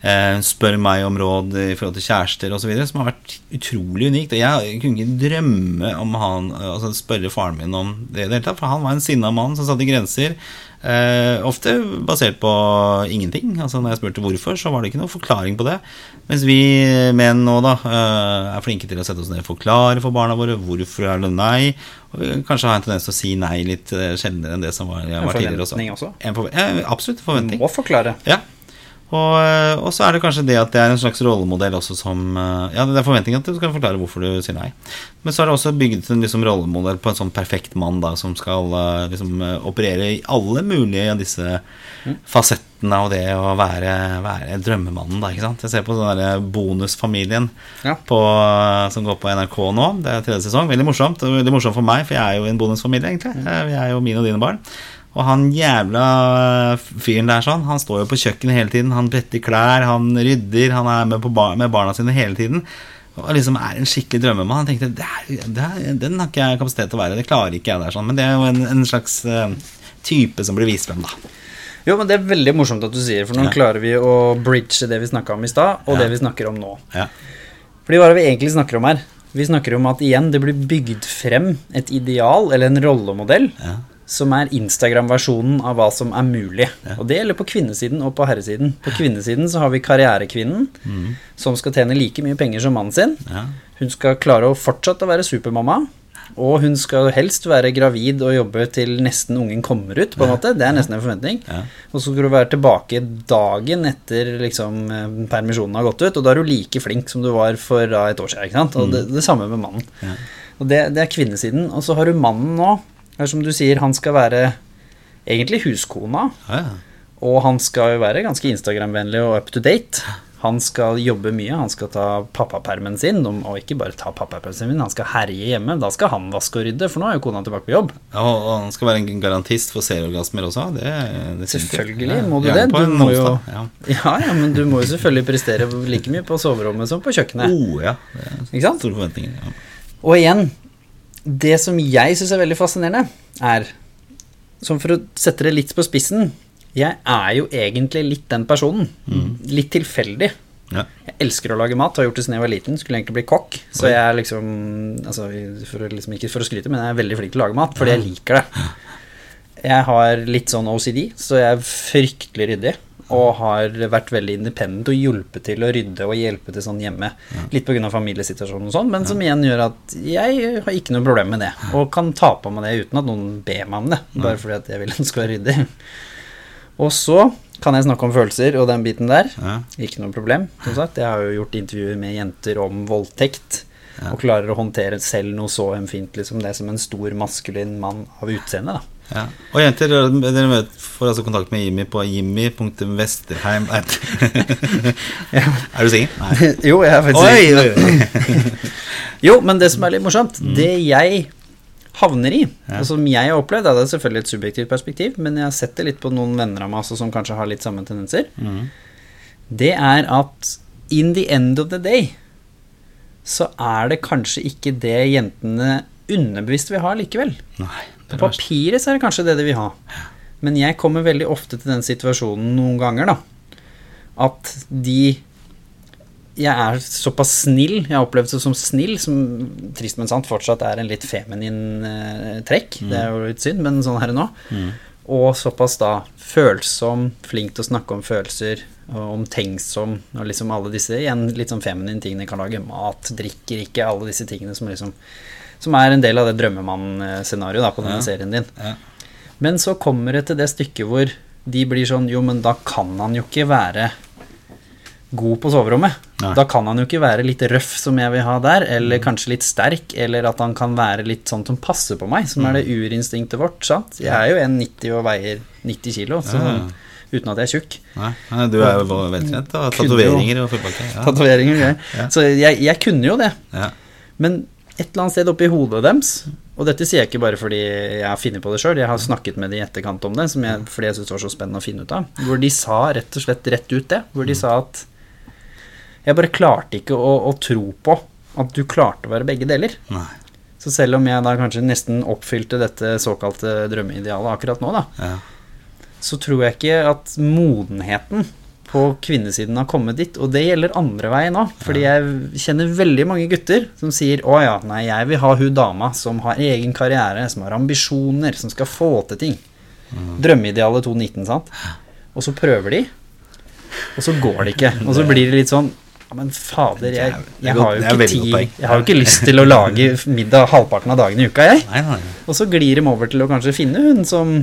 Eh, spør meg om råd i forhold til kjærester osv., som har vært utrolig unikt. Og jeg kunne ikke drømme om han altså spørre faren min om det i det hele tatt, for han var en sinna mann som satte grenser. Eh, ofte basert på ingenting. Altså Når jeg spurte hvorfor, så var det ikke noe forklaring på det. Mens vi menn nå da eh, er flinke til å sette oss ned og forklare for barna våre hvorfor er det nei. Og vi kanskje har en tendens til å si nei litt eh, sjeldnere enn det som var, var tidligere også. også. En forventning også? absolutt forventning. Må forklare. Ja. Og, eh, og så er det kanskje det at det er en slags rollemodell også som eh, Ja, det er forventningen at du skal forklare hvorfor du sier nei. Men så er det også bygget en liksom rollemodell på en sånn perfekt mann da som skal eh, liksom operere i alle mulige av disse fasettene av det å være, være drømmemannen, da, ikke sant. Jeg ser på den derre Bonusfamilien Ja. på, som går på NRK nå. Det er tredje sesong. Veldig morsomt. Veldig morsomt for meg, for jeg er jo i en bonusfamilie, egentlig. Eh, Vi er jo mine og dine barn. Og han jævla fyren der sånn, han står jo på kjøkkenet hele tiden. Han bretter klær, han rydder, han er med, på bar med barna sine hele tiden. Og liksom er en skikkelig drømmemann. Han tenkte det er, det er, den har ikke jeg kapasitet til å være. Det klarer ikke jeg der sånn. Men det er jo en, en slags uh, type som blir vist frem, da. Jo, men det er veldig morsomt at du sier, for nå Ja. klarer vi å bridge det vi snakka om i stad, og Ja. det vi snakker om nå. Ja. Fordi hva er det vi egentlig snakker om her? Vi snakker om at igjen, det blir bygd frem et ideal, eller en rollemodell, Ja. Som er Instagram-versjonen av hva som er mulig. Ja. Og det gjelder på kvinnesiden og på herresiden. På kvinnesiden så har vi karrierekvinnen, som skal tjene like mye penger som mannen sin. Ja. Hun skal klare å fortsette å være supermamma. Og hun skal helst være gravid og jobbe til nesten ungen kommer ut. på en måte, Det er nesten en forventning. Ja. Og så skal du være tilbake dagen etter liksom, eh, permisjonen har gått ut, og da er du like flink som du var for da, et år siden. ikke sant? Og det, det samme med mannen. Ja. Og det, det er kvinnesiden. Og så har du mannen nå. Det er som du sier, han skal være egentlig huskona, Ja, ja. og han skal jo være ganske Instagram-vennlig og up to date. Han skal jobbe mye, han skal ta pappapermen sin, og ikke bare ta pappapermen sin, han skal herje hjemme. Da skal han vaske og rydde, for nå er jo kona tilbake på jobb. Ja, Og han skal være en garantist for serieorgasmer også. Det, det. Selvfølgelig må du det. Du må jo Ja. Ja, men du må jo selvfølgelig prestere like mye på soverommet som på kjøkkenet. Oh, ja. Det er? Store forventninger. Ja. Og igjen, det som jeg syns er veldig fascinerende, er Som for å sette det litt på spissen Jeg er jo egentlig litt den personen. Litt tilfeldig. Ja. Jeg elsker å lage mat, har gjort det siden jeg var liten. Skulle egentlig bli kokk. Så jeg er liksom, altså, for liksom Ikke for å skryte, men jeg er veldig flink til å lage mat fordi jeg liker det. Jeg har litt sånn OCD, så jeg er fryktelig ryddig. Og har vært veldig independent og hjulpet til å rydde og hjelpe til sånn hjemme. Litt pga. familiesituasjonen og sånn, men som igjen gjør at jeg har ikke noe problem med det. Og kan ta på meg det uten at noen ber meg om det, bare fordi at jeg vil den skal være ryddig. Og så kan jeg snakke om følelser og den biten der. Ja. Ikke noe problem. Som sagt, jeg har jo gjort intervjuer med jenter om voldtekt. Ja. Og klarer å håndtere selv noe så ømfintlig som det som en stor maskulin mann av utseende. da. Ja. Og jenter, dere får altså kontakt med Jimmy på jimmy.vesterheim. Er du singel? Jo, jeg er faktisk oi. Jo, men det som er litt morsomt, det jeg havner i, Ja. og som jeg har opplevd, det er selvfølgelig et subjektivt perspektiv, men jeg har sett det litt på noen venner av meg også som kanskje har litt samme tendenser, Mm. det er at in the end of the day så er det kanskje ikke det jentene underbevisst vil ha likevel. Nei. På papiret så er det kanskje det de vil ha. Men jeg kommer veldig ofte til den situasjonen noen ganger, da. At de Jeg er såpass snill, jeg har opplevd det som snill, som trist, men sant fortsatt er en litt feminin eh, trekk. Det er jo litt synd, men sånn er det nå. Mm. Og såpass da følsom, flink til å snakke om følelser, og omtenksom, og liksom alle disse igjen litt sånn feminine tingene kan lage. Mat, drikker ikke, alle disse tingene som liksom Som er en del av det drømmemann-scenarioet på denne Ja. serien din. Ja. Men så kommer det til det stykket hvor de blir sånn Jo, men da kan han jo ikke være god på soverommet. Nei. Da kan han jo ikke være litt røff som jeg vil ha der, eller kanskje litt sterk, eller at han kan være litt sånn som passer på meg, som er det urinstinktet vårt, sant? Jeg er jo 1,90 og veier 90 kilo, så, Ja. uten at jeg er tjukk. Nei, nei, du er jo veltrent. og har Tatoveringer og fotballkamp. Ja. Tatoveringer. Ja. Så jeg, jeg kunne jo det. Ja. Men et eller annet sted oppi hodet deres Og dette sier jeg ikke bare fordi jeg har funnet på det sjøl, jeg har snakket med de i etterkant om det, som jeg, fordi jeg syntes det var så spennende å finne ut av. Hvor de sa rett og slett rett ut det. Hvor de sa at jeg bare klarte ikke å, å tro på at du klarte å være begge deler. Nei. Så selv om jeg da kanskje nesten oppfylte dette såkalte drømmeidealet akkurat nå, da, Ja. så tror jeg ikke at modenheten på kvinnesiden har kommet dit, og det gjelder andre veien òg. Fordi jeg kjenner veldig mange gutter som sier 'Å ja, nei, jeg vil ha hun dama som har egen karriere, som har ambisjoner, som skal få til ting'. Drømmeidealet 219, sant? Og så prøver de, og så går det ikke. Og så blir det litt sånn men fader, jeg, jeg, har jo ikke tid. Jeg har jo ikke lyst til å lage middag halvparten av dagen i uka, jeg. Og så glir de over til å kanskje finne hun som,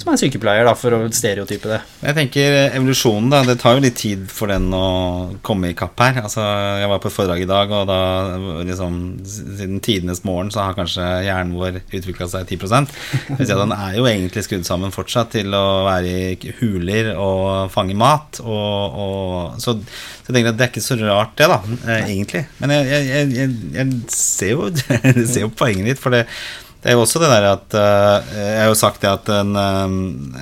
som er sykepleier, da, for å stereotype det. Jeg tenker evolusjonen, da. Det tar jo litt tid for den å komme i kapp her. Altså, jeg var på et foredrag i dag, og da liksom Siden tidenes morgen så har kanskje hjernen vår utvikla seg 10 Hvis jeg, Den er jo egentlig skrudd sammen fortsatt til å være i huler og fange mat. Og, og, så, så jeg tenker at det er ikke så rart, det, da, eh, egentlig. Men jeg, jeg, jeg, jeg, ser jo, jo poenget ditt, for det det er jo også det der at eh, Jeg har jo sagt det at en, eh,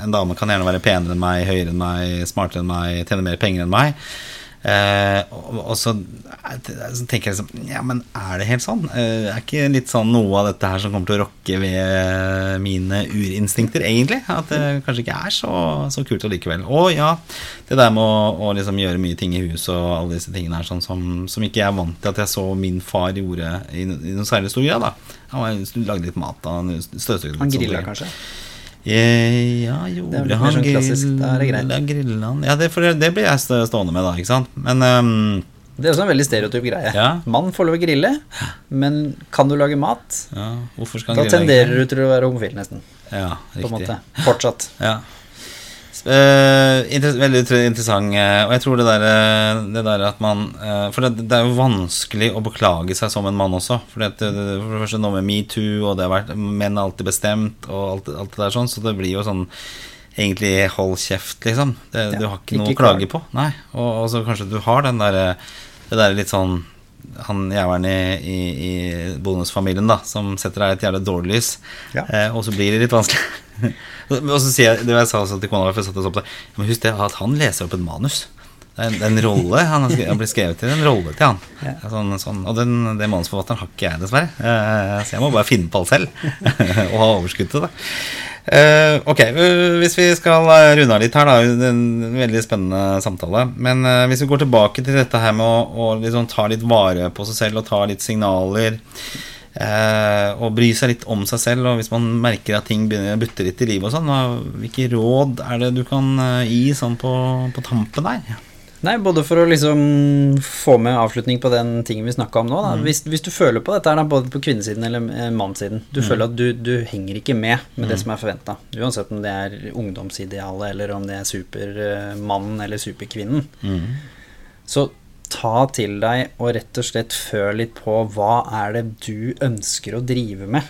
en dame kan gjerne være penere enn meg, høyere enn meg, smartere enn meg, tjene mer penger enn meg. Eh, og, og så, tenker jeg liksom Ja, men er det helt sånn? Eh, er ikke litt sånn noe av dette her som kommer til å rokke ved mine urinstinkter, egentlig? At det kanskje ikke er så, så kult allikevel. Og ja, det der med å, å liksom gjøre mye ting i hus og alle disse tingene her, sånn som, som ikke jeg er vant til at jeg så min far gjorde i, i noen særlig stor grad. da Han lagde litt mat, han støvsugde Han grilla kanskje? Ja, Det gjorde han sånn klassisk, da er grilla han Ja, det, det, blir jeg stående med, da, ikke sant? Men um... Det er også en veldig stereotyp greie. Ja. Mann får lov å grille, men kan du lage mat? ja, hvorfor skal Da han grille tenderer du til å være homofil, nesten. Ja, På en riktig. måte. Fortsatt. Ja. Inter veldig interessant. eh, og jeg tror det der, eh, det der at man For det, det er jo vanskelig å beklage seg som en mann også. For det, for det første noe med metoo, og det har vært menn alltid bestemt, og alt, alt det der sånn, så det blir jo sånn Egentlig hold kjeft, liksom. Det, Ja, du har ikke noe å klage klag. på. Nei. Og, og så kanskje du har den der, det der litt sånn han jævelen i, i, i bonusfamilien da som setter deg i et jævlig dårlig lys. Ja. Eh, og så blir det litt vanskelig. og så sier jeg det jeg sa også til kona, for jeg satt så på Men husk det at han leser opp et manus. Det er en, det er en rolle han skrevet, han blir skrevet til. En rolle til han. Ja. Sånn, sånn, og den, den manusforfatteren har ikke jeg, dessverre. Eh, så jeg må bare finne på alt selv. og ha overskudd til Eh, ok, hvis vi skal eh, runde av litt her, da. En veldig spennende samtale. Men uh, hvis vi går tilbake til dette her med å, å liksom ta litt vare på seg selv og ta litt signaler. og bry seg litt om seg selv, og hvis man merker at ting begynner å butte litt i livet og sånn, hvilke råd er det du kan gi sånn på, på tampen der? Nei, både for å liksom få med avslutning på den tingen vi snakka om nå. Da. Hvis, hvis du føler på dette, da, både på kvinnesiden eller eh, mannssiden Du føler at du, du henger ikke med med det som er forventa. Uansett om det er ungdomsidealet, eller om det er supermannen eller superkvinnen. Så ta til deg og rett og slett føl litt på hva er det du ønsker å drive med.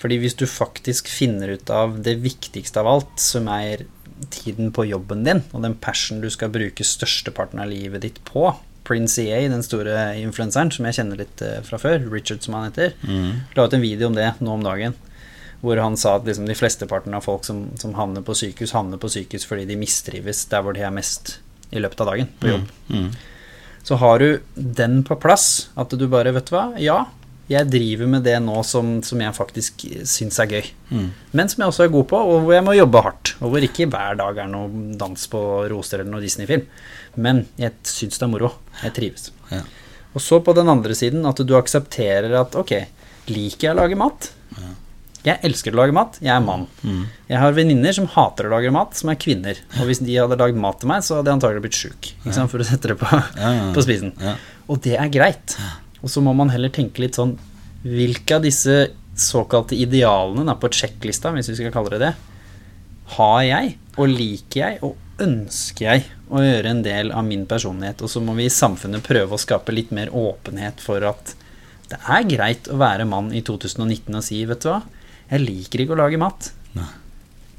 Fordi hvis du faktisk finner ut av det viktigste av alt, som er tiden på jobben din, og den passion du skal bruke størsteparten av livet ditt på Prince EA, den store influenseren som jeg kjenner litt eh, fra før, Richard som han heter, la ut en video om det nå om dagen. Hvor han sa at liksom de flesteparten av folk som, som havner på sykehus, havner på sykehus fordi de mistrives der hvor de er mest i løpet av dagen, på jobb. Mm. Så har du den på plass, at du bare, vet du hva, ja, jeg driver med det nå som, som jeg faktisk syns er gøy. Mm. Men som jeg også er god på, og hvor jeg må jobbe hardt. Og hvor ikke hver dag er noe dans på roser eller noe Disney-film. Men jeg syns det er moro. Jeg trives. Ja. Og så på den andre siden at du aksepterer at ok, liker jeg å lage mat? Jeg elsker å lage mat. Jeg er mann. Mm. Jeg har venninner som hater å lage mat, som er kvinner. Og hvis de hadde lagd mat til meg, så hadde jeg antagelig blitt sjuk. Ja. For å sette det på, Ja, ja. på spisen. Ja. Og det er greit. Og så må man heller tenke litt sånn Hvilke av disse såkalte idealene da, på sjekklista, hvis vi skal kalle det det, har jeg, og liker jeg, og ønsker jeg å gjøre en del av min personlighet? Og så må vi i samfunnet prøve å skape litt mer åpenhet for at det er greit å være mann i 2019 og si, vet du hva, jeg liker ikke å lage mat. Nei.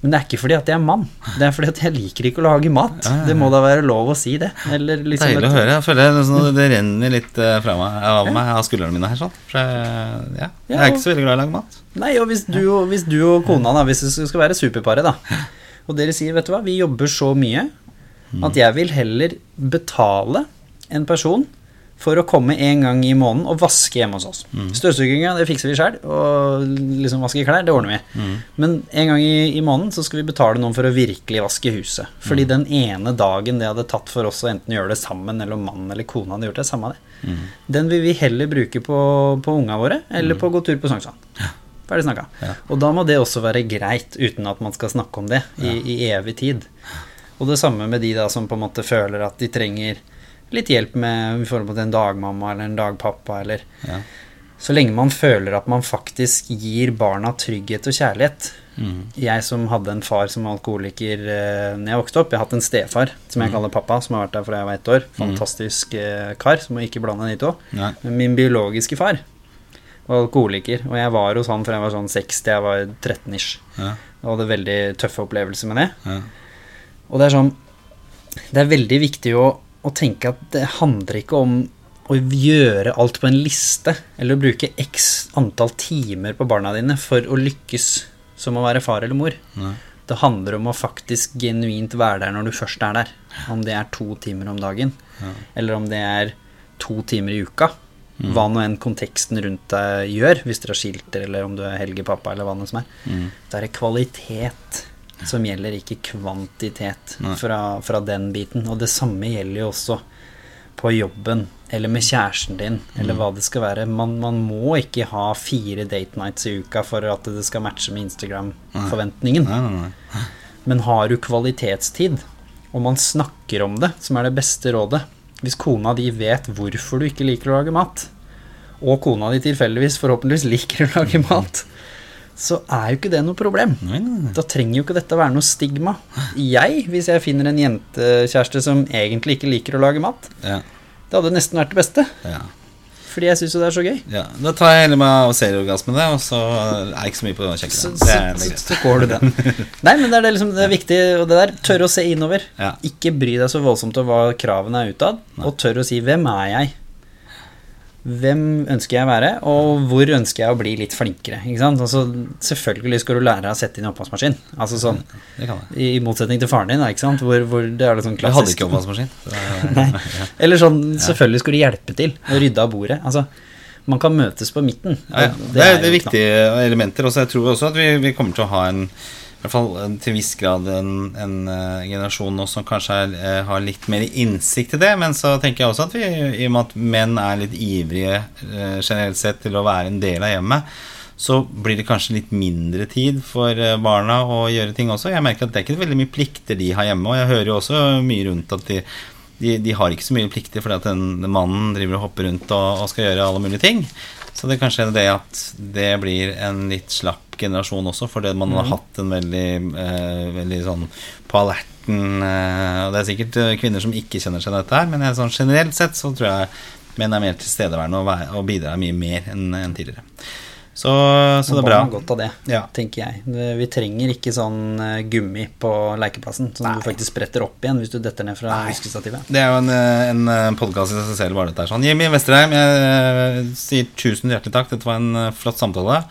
Men det er ikke fordi at jeg er mann, det er fordi at jeg liker ikke å lage mat. Ja, ja, ja. Det må da være lov å si det. Eller liksom Deilig å høre. Jeg føler det, sånn, det renner litt eh, fra meg, av meg, av skuldrene mine her. sånn For jeg, ja, jeg er ikke så veldig glad i å lage mat. Nei, og hvis du, og- hvis du og kona, da, hvis det skal være superparet, da, og dere sier, vet du hva, vi jobber så mye at jeg vil heller betale en person for å komme en gang i måneden og vaske hjemme hos oss. Mm. Støvsuginga, det fikser vi sjøl, og liksom vaske klær, det ordner vi. Mm. Men en gang i, i måneden så skal vi betale noen for å virkelig vaske huset. Fordi Mm. den ene dagen det hadde tatt for oss å enten gjøre det sammen, eller om mannen eller kona hadde gjort det, samme det. Mm. Den vil vi heller bruke på, på unga våre, eller på å gå tur på Sognsvann. Ferdig snakka. Ja. Og da må det også være greit, uten at man skal snakke om det i, i evig tid. Og det samme med de da som på en måte føler at de trenger litt hjelp med i forhold til en dagmamma eller en dagpappa, eller Ja. Så lenge man føler at man faktisk gir barna trygghet og kjærlighet. Mm. Jeg som hadde en far som var alkoholiker eh, når jeg vokste opp, jeg har hatt en stefar som jeg kaller pappa, som har vært der fra jeg var ett år. Fantastisk eh, kar, som må ikke blande de to. Nei. Men min biologiske far var alkoholiker, og jeg var hos han fra jeg var sånn 60, jeg var 13-ish. Ja. Og hadde veldig tøffe opplevelser med det. Ja. Og det er sånn Det er veldig viktig å, å tenke at det handler ikke om å gjøre alt på en liste, eller å bruke x antall timer på barna dine for å lykkes som å være far eller mor. Nei. Det handler om å faktisk genuint være der når du først er der. Om det er to timer om dagen, Ja. eller om det er to timer i uka. Hva nå enn konteksten rundt deg gjør, hvis dere har skilt eller om du er helgepappa, eller hva det som er. Mm. Det er kvalitet som gjelder, ikke kvantitet fra, fra den biten. Og det samme gjelder jo også på jobben, eller med kjæresten din, eller Mm. hva det skal være. Man, man må ikke ha fire date nights i uka for at det skal matche med Instagram-forventningen. Men har du kvalitetstid, og man snakker om det, som er det beste rådet Hvis kona di vet hvorfor du ikke liker å lage mat, og kona di tilfeldigvis forhåpentligvis liker å lage mat, så er jo ikke det noe problem. Nei, nei, nei. Da trenger jo ikke dette være noe stigma. Jeg, hvis jeg finner en jentekjæreste som egentlig ikke liker å lage mat, Ja. det hadde nesten vært det beste. Ja. Fordi jeg syns jo det er så gøy. ja. Da tar jeg heller meg av serieorgasmene, og så er jeg ikke så mye på kjøkkenet. så, så, så går du den. Nei, men det er, det liksom, det er viktig, og det der tørre å se innover. Ja. Ikke bry deg så voldsomt om hva kravene er utad, og tørre å si 'hvem er jeg'? Hvem ønsker jeg å være, og hvor ønsker jeg å bli litt flinkere? Altså, selvfølgelig skal du lære å sette inn oppvaskmaskin. Altså sånn. I motsetning til faren din? Hvor, hvor det er litt sånn Jeg hadde ikke oppvaskmaskin. så- Eller sånn, selvfølgelig skal du hjelpe til å rydde av bordet. Altså, man kan møtes på midten. Ja, ja. Det er, det er viktige elementer. Også. jeg tror også at vi, vi kommer til å ha en i hvert fall til en viss grad en, en uh, generasjon nå som kanskje er, uh, har litt mer innsikt i det. Men så tenker jeg også at vi, i og med at menn er litt ivrige uh, generelt sett til å være en del av hjemmet, så blir det kanskje litt mindre tid for eh, barna å gjøre ting også. Jeg merker at det er ikke veldig mye plikter de har hjemme, og jeg hører jo også mye rundt at de, de, de har ikke så mye plikter fordi at den, den mannen driver og hopper rundt og, og skal gjøre alle mulige ting. Så det er kanskje det at det blir en litt slapp generasjon også, fordi man har hatt en veldig, eh, veldig sånn på alerten eh, Og det er sikkert eh, kvinner som ikke kjenner seg dette her, men jeg, sånn generelt sett så tror jeg menn er mer tilstedeværende og, og bidrar mye mer enn enn tidligere. Så, så det er bra. Godt av det, Ja. tenker jeg. Vi trenger ikke sånn eh, gummi på lekeplassen som du faktisk spretter opp igjen hvis du detter ned fra huskestativet. Det er jo en, eh, en podkast i seg selv, bare dette er Sånn. Jimmy Vesterheim, jeg sier tusen hjertelig takk. Dette var en flott samtale.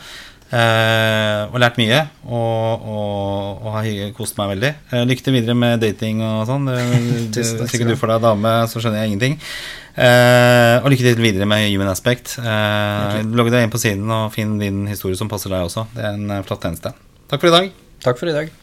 Eh, og lært mye. Og, og, og har kost meg veldig. Eh, lykke til videre med dating og sånn. Takk Hvis ikke du får deg dame, så skjønner jeg ingenting. Eh, og lykke til videre med Human Aspect. Eh, logg deg inn på siden og finn din historie som passer deg også. Det er en eh, flott tjeneste. Takk for i dag. Takk for i dag.